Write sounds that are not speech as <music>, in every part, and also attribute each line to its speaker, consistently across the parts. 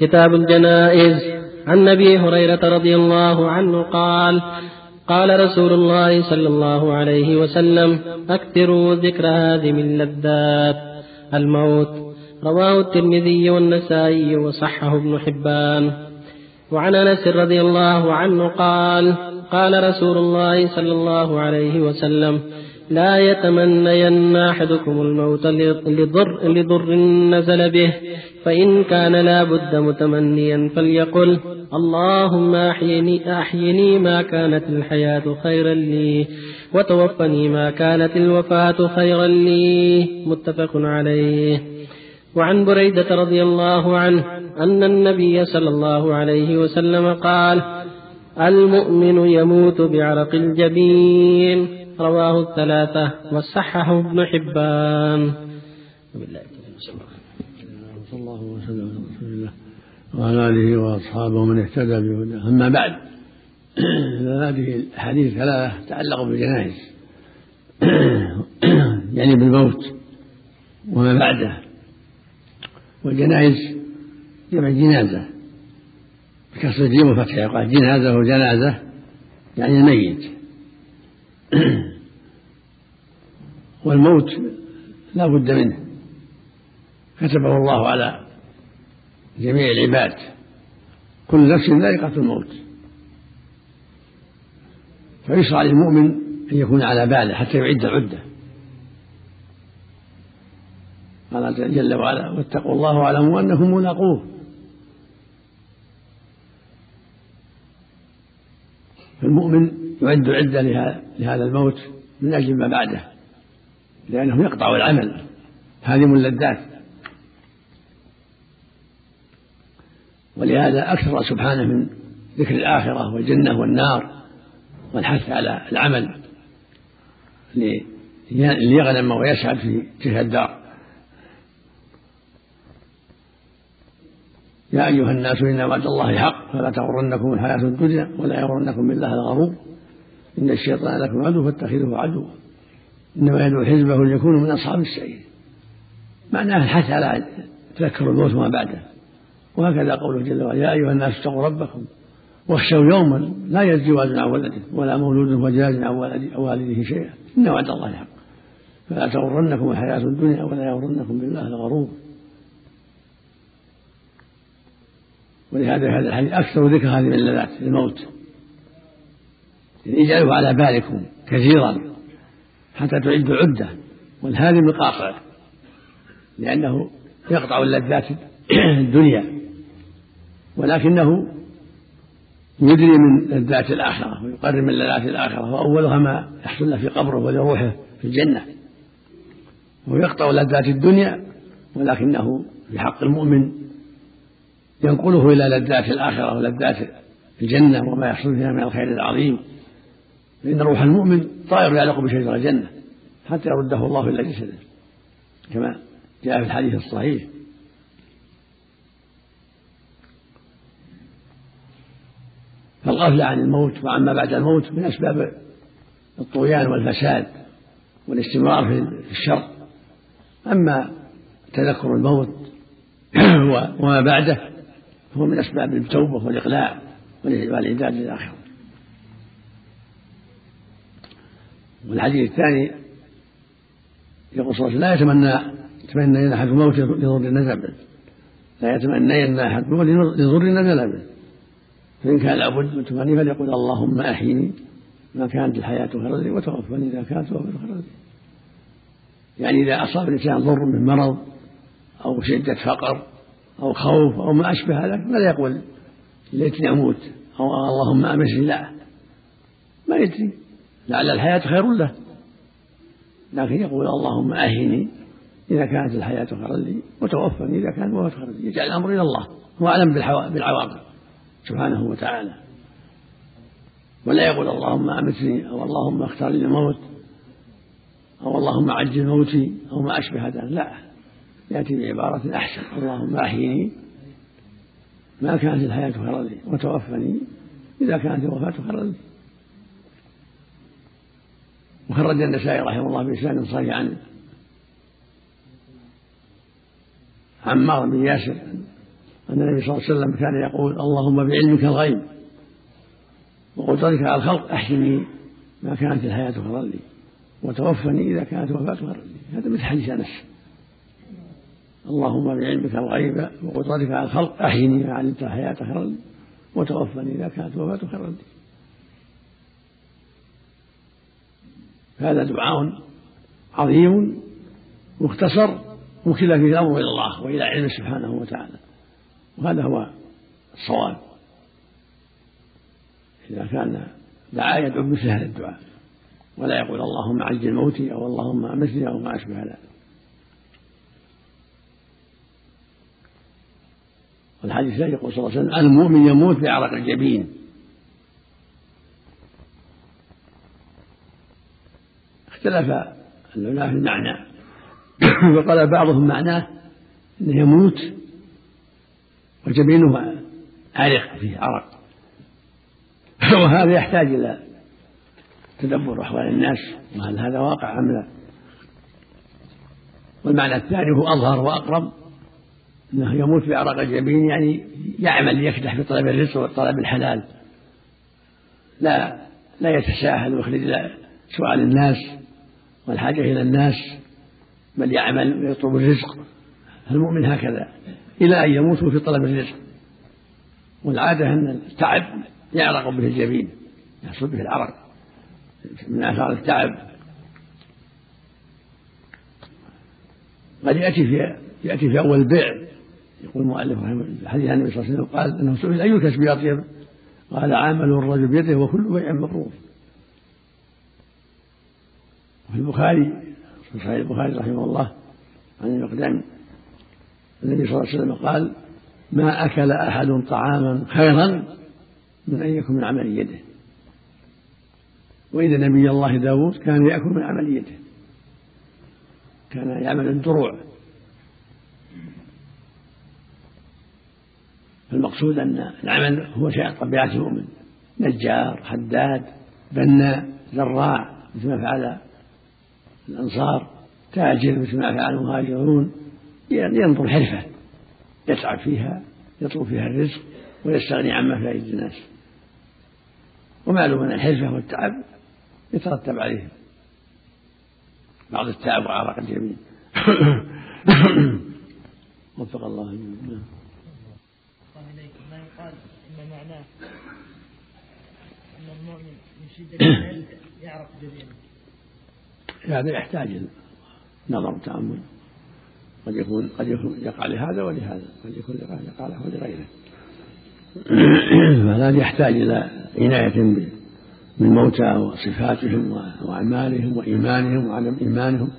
Speaker 1: كتاب الجنائز. عن أبي هريرة رضي الله عنه قال قال رسول الله صلى الله عليه وسلم أكثروا ذكر هذه من لذات الموت. رواه الترمذي والنسائي وصحه ابن حبان. وعن أنس رضي الله عنه قال قال رسول الله صلى الله عليه وسلم لا يتمنين أحدكم الموت لضر, لضر نزل به فإن كان لا بد متمنيا فليقل اللهم أحيني, أحيني ما كانت الحياة خيرا لي وتوفني ما كانت الوفاة خيرا لي متفق عليه. وعن بريدة رضي الله عنه أن النبي صلى الله عليه وسلم قال المؤمن يموت بعرق الجبين. رواه الثلاثة وصححه ابن حبان.
Speaker 2: صلى الله وسلم على رسول الله وعلى آله وأصحابه ومن اهتدى بهداه. أما بعد <clears throat> هذه الأحاديث ثلاثة تتعلق بالجنائز. <clears throat> يعني بالموت وما بعده. والجنائز جمع جنازة. بكسر الجيم وفتحها يقال جنازة وجنازة يعني الميت. <clears throat> والموت لا بد منه. كتبه الله على جميع العباد. كل نفس ذائقة الموت. فيشرع للمؤمن أن يكون على باله حتى يعد العدة. قال جل وعلا واتقوا الله واعلموا أنكم ملاقوه. فالمؤمن يعد عدة لهذا الموت من أجل ما بعده لأنه يقطع العمل هادم اللذات. ولهذا أكثر سبحانه من ذكر الآخرة والجنة والنار والحث على العمل ليغنم ويسعد في تلك الدار. يا أيها الناس إن وعد الله حق فلا تغرنكم الحياة الدنيا ولا يغرنكم بالله الغرور. إن الشيطان لكم عدو فاتخذوه عدوا. إنما يدعو حزبه ليكونوا من أصحاب السعير. معناه الحث على تذكر الموت وما بعده. وهكذا قوله جل وعلا يا أيها الناس اتقوا ربكم واخشوا يوما لا يجزي والد عن ولده ولا مولود هو جاز عن والده شيئا. إن وعد الله حق. فلا تغرنكم الحياة الدنيا ولا يغرنكم بالله الغرور. ولهذا هذا الحديث أكثر ذكر هذه اللذات الموت اجعلوا على بالكم كثيرا حتى تعدوا عدة والهادم القاطع لأنه يقطع اللذات الدنيا ولكنه يدري من لذات الآخرة ويقرب من لذات الآخرة وأولها ما يحصل له في قبره ولروحه في الجنة. ويقطع لذات الدنيا ولكنه في حق المؤمن ينقله إلى لذات الآخرة ولذات الجنة وما يحصل فيها من الخير العظيم. فإن روح المؤمن طائر يعلق بشجر الجنة حتى يرده الله إلى جسده كما جاء في الحديث الصحيح. فالغفلة عن الموت وعما بعد الموت من أسباب الطغيان والفساد والاستمرار في الشر. أما تذكر الموت <clears throat> وما بعده هو من أسباب التوبة والإقلاع والإعداد للآخرة والحديث الثاني يقول صلى الله عليه وسلم لا يتمنى يتمنى أحد الموت لضر نزل به. لا يتمنى أحد الموت لضر نزل به. فإن كان لابد من تمني فليقول اللهم أحيني ما كانت الحياة خيرا لي وتوفني إذا كانت الوفاة خيرا لي. يعني إذا أصاب الإنسان ضر من مرض أو شدة فقر أو خوف أو ما أشبه ذلك فلا يقول؟ ليتني أموت. أو اللهم أمسني لا. ما يدري. لعل الحياة خير له. لكن يقول اللهم أهني إذا كانت الحياة خيرا لي وتوفني إذا كان الوفاة خيرا لي. يجعل الأمر إلى الله. هو أعلم بالعواقب سبحانه وتعالى. ولا يقول اللهم أمتني أو اللهم اختار لي الموت أو اللهم عجل موتي أو ما أشبه ذلك. لا. يأتي بعبارة أحسن. اللهم أحيني. ما كانت الحياة خيرا لي وتوفني. إذا كانت الوفاة خيرا لي وخرج النسائي رحمه الله بإسناد صحيح عن عمار بن ياسر أن النبي صلى الله عليه وسلم كان يقول اللهم بعلمك الغيب. وقدرتك على الخلق أحسني ما كانت الحياة خيرا لي وتوفني إذا كانت وفاة خيرا لي هذا مثل حديث أنس. اللهم بعلمك الغيب وقدرتك على الخلق أحيني ما علمت الحياة خيرا وتوفني إذا كانت وفاة خيرا لي. هذا دعاء عظيم مختصر وكلا في الأمر إلى الله وإلى علمه سبحانه وتعالى. وهذا هو الصواب. إذا كان دعا يدعو بمثل هذا الدعاء ولا يقول اللهم عجل موتي أو اللهم مثلي أو ما أشبه ذلك. والحديث الثاني يقول صلى الله عليه وسلم المؤمن يموت بعرق الجبين. اختلف العلماء في المعنى. <coughs> وقال بعضهم معناه إنه يموت وجبينه عرق فيه <coughs> عرق. وهذا يحتاج إلى تدبر أحوال الناس وهل هذا واقع أم لا. والمعنى الثاني هو أظهر وأقرب. أنه يموت بعرق الجبين يعني يعمل يكدح في طلب الرزق وطلب الحلال. لا لا يتساهل ويخرج إلى سؤال الناس والحاجة إلى الناس بل يعمل ويطلب الرزق. المؤمن هكذا إلى أن يموت في طلب الرزق. والعادة أن التعب يعرق به الجبين يحصل به العرق من آثار التعب. قد يأتي في يأتي في أول البيع يقول المؤلف رحمه الله النبي صلى الله عليه وسلم قال أنه سئل أي الكسب أطيب قال عامل الرجل بيده وكل بيع مبرور وفي البخاري في صحيح البخاري رحمه الله عن المقدام النبي صلى الله عليه وسلم قال ما أكل أحد طعاما خيرا من أن يكون من عمل يده. وإن نبي الله داود كان يأكل من عمل يده. كان يعمل الدروع فالمقصود أن العمل هو شيء طبيعة المؤمن نجار حداد بناء زراع مثل ما فعل الأنصار تاجر مثل ما فعل المهاجرون. ينظر حرفة يتعب فيها يطلب فيها الرزق ويستغني عما في أيدي الناس. ومعلوم أن الحرفة والتعب يترتب عليه بعض التعب وعرق الجميع <coughs> وفق الله
Speaker 3: نعم. ما يقال إن معناه أن المؤمن من شدة <coughs> العلم يعرف جبينه
Speaker 2: هذا يحتاج نظر وتأمل. قد يكون قد يكون يقع لهذا ولهذا. قد يكون يقع له ولغيره. <coughs> فهذا يحتاج إلى عناية بالموتى وصفاتهم وأعمالهم وإيمانهم وعدم إيمانهم.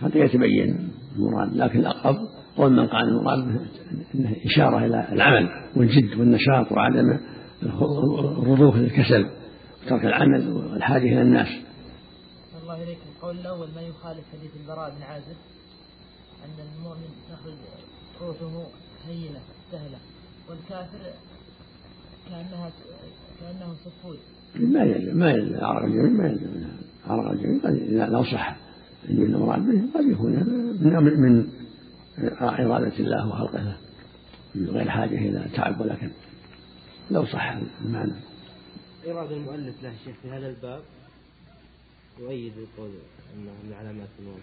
Speaker 2: حتى يتبين المراد. لكن الأقرب قول من قال المراد أنه إشارة إلى العمل والجد والنشاط وعدم الرضوخ للكسل وترك العمل والحاجة إلى الناس.
Speaker 3: الله إليكم. القول الأول ما يخالف حديث البراء بن عازب؟ أن المؤمن تخرج روحه هينة سهلة والكافر كأنها كأنه صفود
Speaker 2: ما يلزم ما يلزم. عرق الجميع ما يلزم. عرق الجميع قد لو صح أن المراد به قد يكون من من إرادة الله وخلقه. له من غير حاجة إلى تعب ولا كذب. لو صح المعنى.
Speaker 4: إرادة المؤلف له شيخ في هذا الباب يؤيد القول أنه من علامات الموت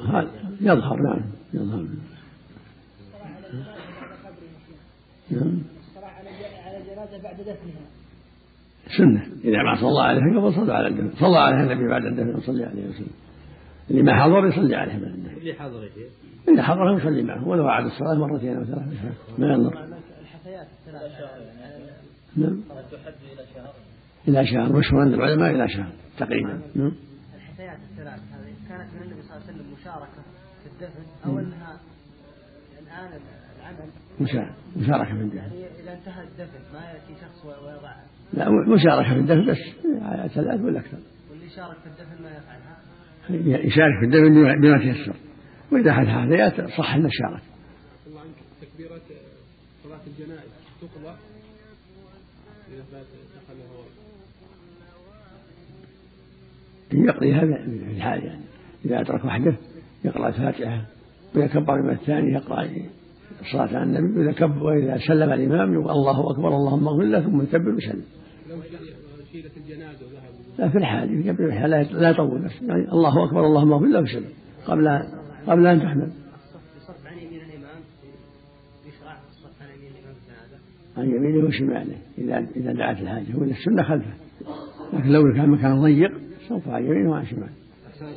Speaker 2: هذا يظهر نعم يظهر.
Speaker 3: نعم. على الجنازة بعد دفنها
Speaker 2: سنة. إذا ما صلى عليه قبل صلى على الدفن صلى عليه النبي بعد الدفن صلى عليه وسلم. اللي ما حضر يصلي عليه بعد الدفن
Speaker 4: اللي حضر يا
Speaker 2: اللي حضر يصلي معه ولو عاد الصلاة مرتين أو ثلاث ما ينظر
Speaker 3: الحثيات
Speaker 2: نعم. إلى شهر مشهور عند العلماء إلى شهر تقريبا. نعم.
Speaker 3: الحثيات الثلاث هذه كانت من النبي صلى الله عليه وسلم مشاركة في الدفن أو أنها الآن العمل.
Speaker 2: مشاركة في الدفن.
Speaker 3: يعني إذا انتهى الدفن ما يأتي شخص ويضع.
Speaker 2: لا مشاركة في الدفن بس ثلاث ولا أكثر.
Speaker 3: واللي يشارك في الدفن ما يفعلها.
Speaker 2: يشارك في الدفن بما تيسر. وإذا حدث هذا صح شارك.
Speaker 5: الله عنك تكبيرة صلاة الجنائز تقضى؟ إذا فات دخلها
Speaker 2: يقضيها في الحال يعني. إذا أدرك وحده يقرأ الفاتحة ويكبر من الثاني يقرأ الصلاة على النبي. وإذا كبر وإذا سلم الإمام يقول الله أكبر اللهم اغفر له ثم يكبر ويسلم.
Speaker 5: لو شيلت الجنازة وذهب.
Speaker 2: لا في الحال لا يطول بس يعني الله أكبر اللهم اغفر له ويسلم. قبل قبل أن تحمل.
Speaker 4: الصف عن يمين الإمام يشرع الصف عن يمين الإمام في هذا
Speaker 2: عن يمينه وشماله إذا إذا دعت الحاجة. وإذا السنة خلفه. لكن لو كان مكان ضيق سوف عن يمينه وعن شماله.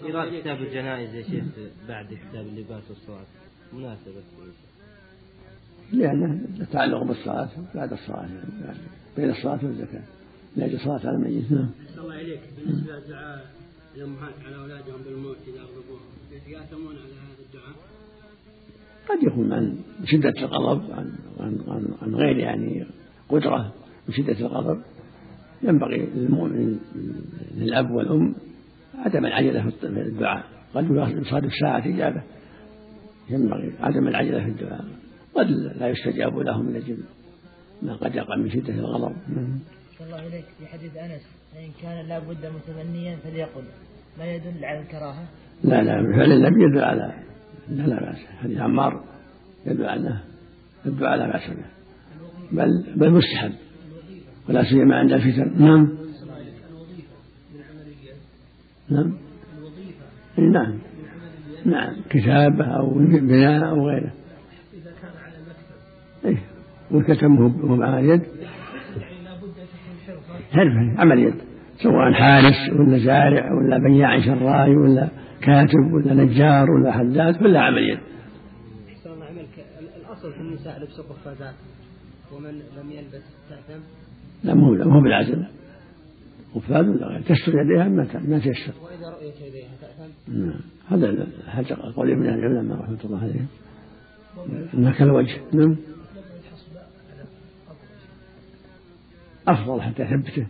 Speaker 4: قراءة كتاب الجنائز يا شيخ بعد كتاب اللباس والصلاة. مناسبة
Speaker 2: لأنه يتعلق بالصلاة بعد الصلاة يعني بين الصلاة والزكاة. لأجل الصلاة على الميت. نعم.
Speaker 6: الله عليك. بالنسبة لدعاء الأمهات على أولادهم بالموت إذا أغضبوهم يتقاسمون على هذا الدعاء؟
Speaker 2: قد يكون عن شدة الغضب عن عن عن, عن غير يعني قدرة من شدة الغضب. ينبغي للمؤمن للأب والأم عدم العجلة في الدعاء. قد يصادف ساعة إجابة. ينبغي عدم العجلة في الدعاء. قد لا يستجاب له من أجل ما قد يقع من شدة الغضب.
Speaker 3: صلى الله عليك في حديث أنس. فإن كان لا بد متمنيا فليقل. ما يدل على الكراهة؟
Speaker 2: لا لا فعل النبي يدل على لا لا بأس. حديث عمار يدل على الدعاء لا بأس به. بل بل مستحب. ولا سيما عند الفتن. نعم. نعم. نعم. نعم. كتابة أو بناء أو غيره.
Speaker 5: إذا كان على مكتب
Speaker 2: إيه. والكتم هو مع
Speaker 5: حرفة
Speaker 2: حرفة عمل يد سواء حارس ولا زارع ولا بياع شراي ولا كاتب ولا نجار ولا حداد كلها عمل يد
Speaker 4: أحسن الله عملك الأصل في النساء لبس قفازات ومن لم يلبس تأثم
Speaker 2: لا مو مو بالعزل قفاز ولا غير تستر يديها ما ما تيسر
Speaker 4: وإذا رؤيت يديها تأثم
Speaker 2: نعم. هذا هذا قول ابن العلماء رحمة الله عليهم انها كالوجه نعم. أفضل حتى يثبته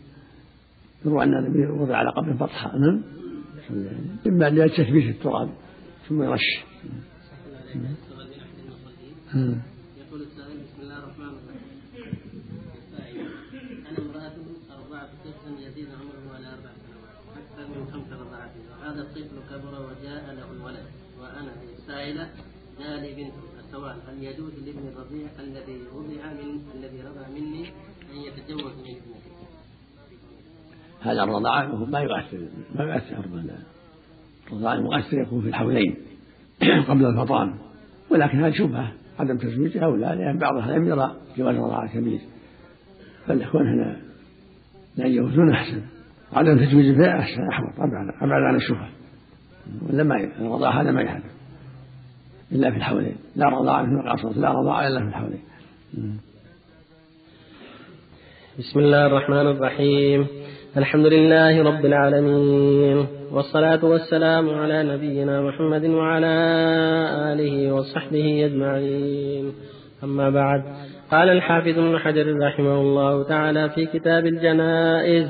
Speaker 2: يروى أن النبي وضع على قبر بطحاء نعم. إما لتثبيت التراب ثم يرش.
Speaker 7: يقول السائل بسم الله الرحمن الرحيم. السائل أنا امرأة أرضعت طفلا يزيد عمره على أربع سنوات أكثر من خمس رضعات وهذا الطفل كبر وجاء له الولد وأنا السائلة جاء لي بنت السؤال هل يجوز لابن الرضيع الذي رضع من الذي رضع مني أن يتزوج من ابنتي؟
Speaker 2: هذا الرضاعة ما يؤثر ما يؤثر الرضاعة المؤثر يكون في الحولين <clears throat> قبل الفطام. ولكن هذه شبهة عدم تزويجها لا لأن بعض أهل العلم يرى جواز الرضاعة كبير فالإخوان هنا لا يجوزون أحسن. عدم تزويج البيع أحسن أحوط أبعد أبعد عن الشبهة. ولا ما هذا ما يحدث. إلا في الحولين لا رضاعة في القصص لا رضاعة إلا في الحولين
Speaker 1: بسم الله الرحمن الرحيم. الحمد لله رب العالمين. والصلاة والسلام على نبينا محمد وعلى آله وصحبه أجمعين. أما بعد قال الحافظ ابن حجر رحمه الله تعالى في كتاب الجنائز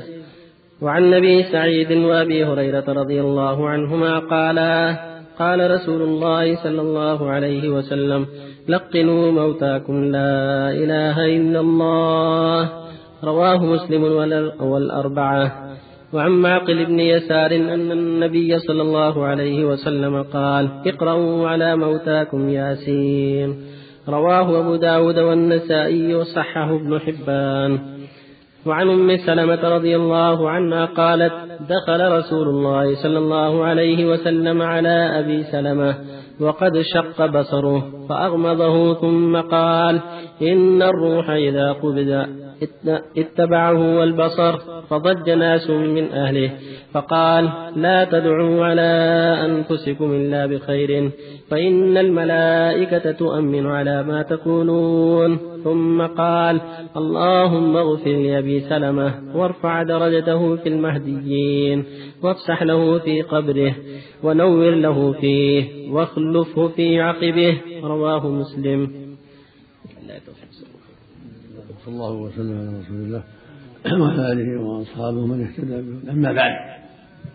Speaker 1: وعن نبي سعيد وأبي هريرة رضي الله عنهما قالا قال رسول الله صلى الله عليه وسلم لقنوا موتاكم لا إله إلا الله. رواه مسلم والأر- والأربعة. وعن معقل بن يسار أن النبي صلى الله عليه وسلم قال اقرأوا على موتاكم ياسين. رواه أبو داود والنسائي وصححه ابن حبان. وعن أم سلمة رضي الله عنها قالت دخل رسول الله صلى الله عليه وسلم على أبي سلمة وقد شق بصره فأغمضه ثم قال إن الروح إذا قبض. اتبعه والبصر فضج ناس من أهله فقال لا تدعوا على أنفسكم إلا بخير فإن الملائكة تؤمن على ما تقولون ثم قال اللهم اغفر لأبي سلمة وارفع درجته في المهديين وافسح له في قبره ونور له فيه واخلفه في عقبه رواه مسلم.
Speaker 2: صلى الله وسلم على رسول الله وعلى آله وأصحابه من اهتدى به أما بعد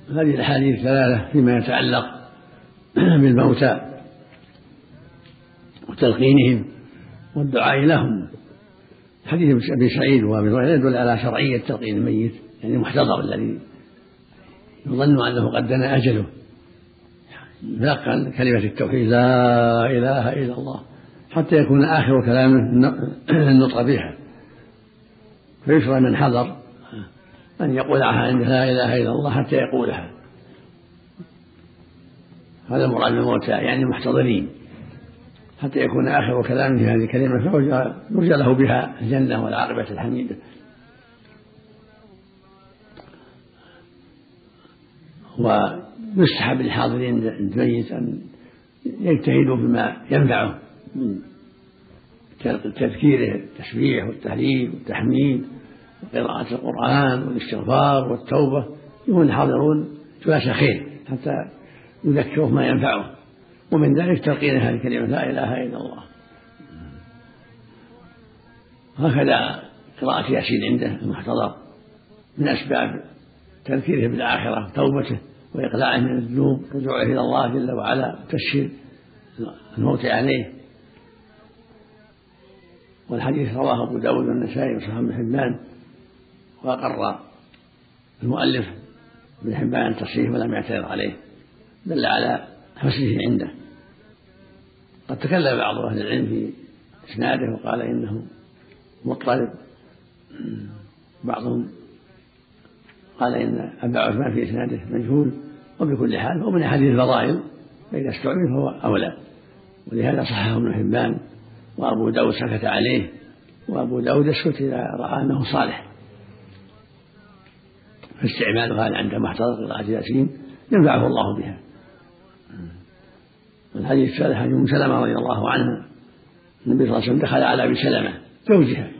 Speaker 2: هذه الأحاديث ثلاثة فيما يتعلق بالموتى وتلقينهم والدعاء لهم. حديث أبي سعيد وأبي هريرة يدل على شرعية تلقين الميت يعني المحتضر الذي يظن أنه قد دنا أجله. يلقن كلمة التوحيد لا إله إلا الله حتى يكون آخر كلامه النطق بها. فيشرع من حضر أن يقولها عند لا إله إلا الله حتى يقولها. هذا المراد بالموتى يعني المحتضرين. حتى يكون آخر كلامه هذه الكلمة فيرجى له بها الجنة والعاقبة الحميدة. للحاضرين عند الميت أن يجتهدوا بما ينفعه من تذكيره التسبيح والتهليل والتحميد. وقراءة القرآن والاستغفار والتوبة يكون الحاضرون جلاس خير حتى يذكره ما ينفعه ومن ذلك تلقين هذه الكلمة لا إله إلا الله. هكذا قراءة ياسين عنده المحتضر من أسباب تذكيره بالآخرة توبته وإقلاعه من الذنوب رجوعه إلى الله جل وعلا وتشهير الموت عليه. والحديث رواه أبو داود والنسائي وصحابه بن حبان. وأقر المؤلف ابن حبان التصحيح ولم يعترض عليه دل على حسنه عنده. قد تكلم بعض أهل العلم في إسناده وقال إنه مضطرب بعضهم قال إن أبا عثمان في إسناده مجهول وبكل حال هو من أحاديث الفضائل فإذا استعمل فهو أولى. ولهذا صححه ابن حبان وأبو داود سكت عليه وأبو داود يسكت إذا رأى أنه صالح. فاستعمالها عندما احتضر قراءة ياسين ينفعه الله بها. الحديث الثالث حديث أم سلمة رضي الله عنها. النبي صلى الله عليه وسلم دخل على أبي سلمة زوجها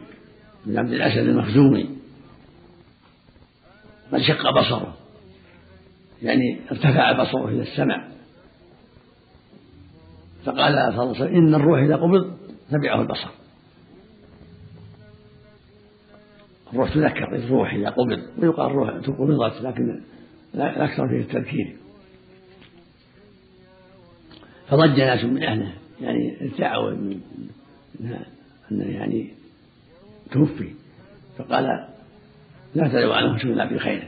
Speaker 2: من عبد الأسد المخزومي. قد شق بصره. يعني ارتفع بصره إلى السماء. فقال صلى الله عليه وسلم إن الروح إذا قبض تبعه البصر. الروح تذكر الروح اذا قبض ويقال الروح قبضت لكن الاكثر فيه التذكير. فضج ناس من أهله يعني ارتعوا أنه يعني توفي. فقال لا تدعوا عنه إلا بخير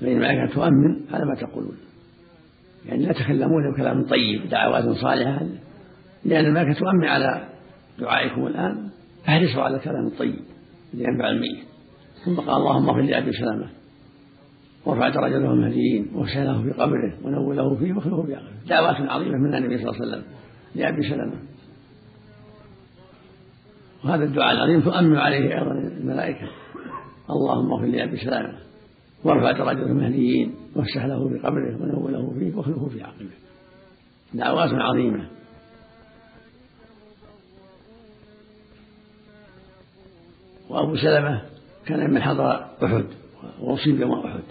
Speaker 2: فإن الملائكة تؤمن على ما تقولون. يعني لا تكلمون بكلام طيب دعوات صالحة. لأن الملائكة تؤمن على دعائكم الآن فاحرصوا على الكلام الطيب. لينفع الميت ثم قال اللهم اغفر لأبي سلامة ورفع درجته المهديين وسأله في قبره ونوله فيه واخلفه في عقله دعوات عظيمة من النبي صلى الله عليه وسلم لأبي سلمة. وهذا الدعاء العظيم تؤمن عليه أيضا الملائكة. اللهم اغفر لأبي سلمة. وارفع درجته المهديين وافسح له في قبره ونوله فيه واخلفه في عقله دعوات عظيمة. وأبو سلمة كان من حضر أحد وأصيب يوم أحد.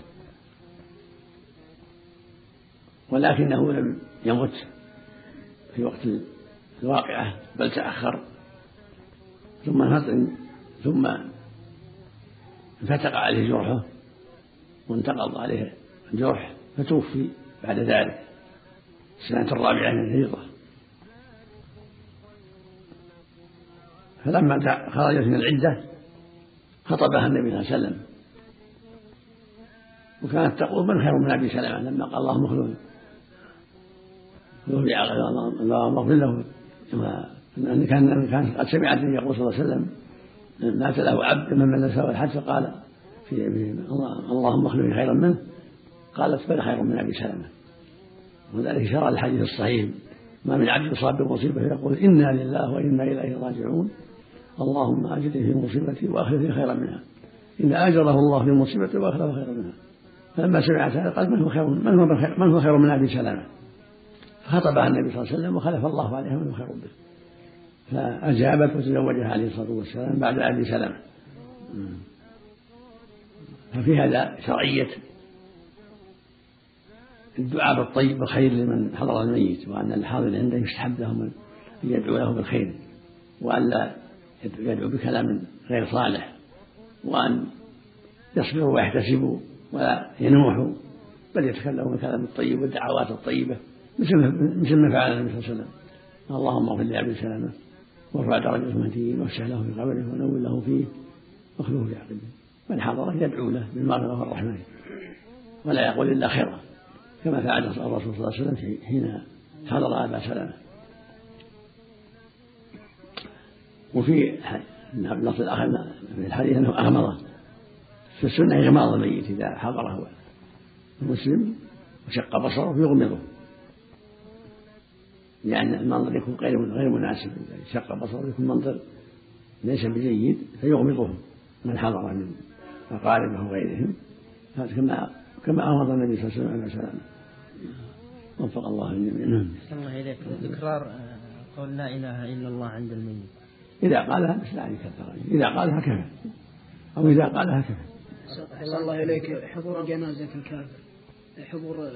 Speaker 2: ولكنه لم يمت في وقت الواقعة بل تأخر. ثم ثم انفتق عليه جرحه وانتقض عليه الجرح فتوفي بعد ذلك السنة الرابعة من الهجرة. فلما خرجت من العدة خطبها النبي صلى الله عليه وسلم. وكانت تقول من خير من أبي سلمة؟ لما قال اللهم اخلفني اللهم اغفر له. أن كان كان قد سمعت النبي يقول صلى الله عليه وسلم مات له عبد من من سوى الحج. فقال في اللهم اخلفني خيرا منه. قالت بل خير من أبي سلمة. وذلك شرع الحديث الصحيح. ما من عبد يصاب بمصيبة يقول إنا لله وإنا إليه راجعون. اللهم اجرني في مصيبتي واخلفني خيرا منها. ان أجره الله في مصيبته واخلف خيرا منها. فلما سمعت هذا قال من هو خير من هو خير من هو خير من أبي سلمة؟ فخطبها النبي صلى الله عليه وسلم وخلف الله عليها من هو خير به. فأجابت وتزوجها عليه الصلاة والسلام بعد أبي سلمة. ففي هذا شرعية الدعاء بالطيب بالخير لمن حضر الميت وأن الحاضر عنده يستحب لهم أن يدعو له بالخير وألا يدعو بكلام غير صالح وأن يصبروا ويحتسبوا ولا ينوحوا بل يتكلموا بالكلام الطيب والدعوات الطيبة مثل ما فعل النبي صلى الله عليه وسلم. اللهم اغفر لأبي سلمة وارفع درجة المهديين وافسح له في قبره ونور له فيه واخلفه في عقبه. من حضره يدعو له بالمغفرة والرحمة. ولا يقول إلا خيرا كما فعل الرسول صلى الله عليه وسلم حين حضر أبا سلمة. وفي اللفظ الآخر من الحديث أنه أغمضه في السنة إغماض الميت إذا حضره المسلم وشق بصره يغمضه لأن المنظر يكون غير غير مناسب. إذا شق بصره يكون منظر ليس بجيد فيغمضه من حضر من أقاربه وغيرهم. هذا كما كما أمر النبي صلى الله عليه وسلم. وفق الله الجميع. نعم.
Speaker 7: الله إليك تكرار آه، قول لا إله إلا الله عند الميت.
Speaker 2: إذا قالها بس لا يكثر إذا قالها كفى أو إذا قالها كفى
Speaker 8: الله إليك. حضور جنازة الكافر. حضور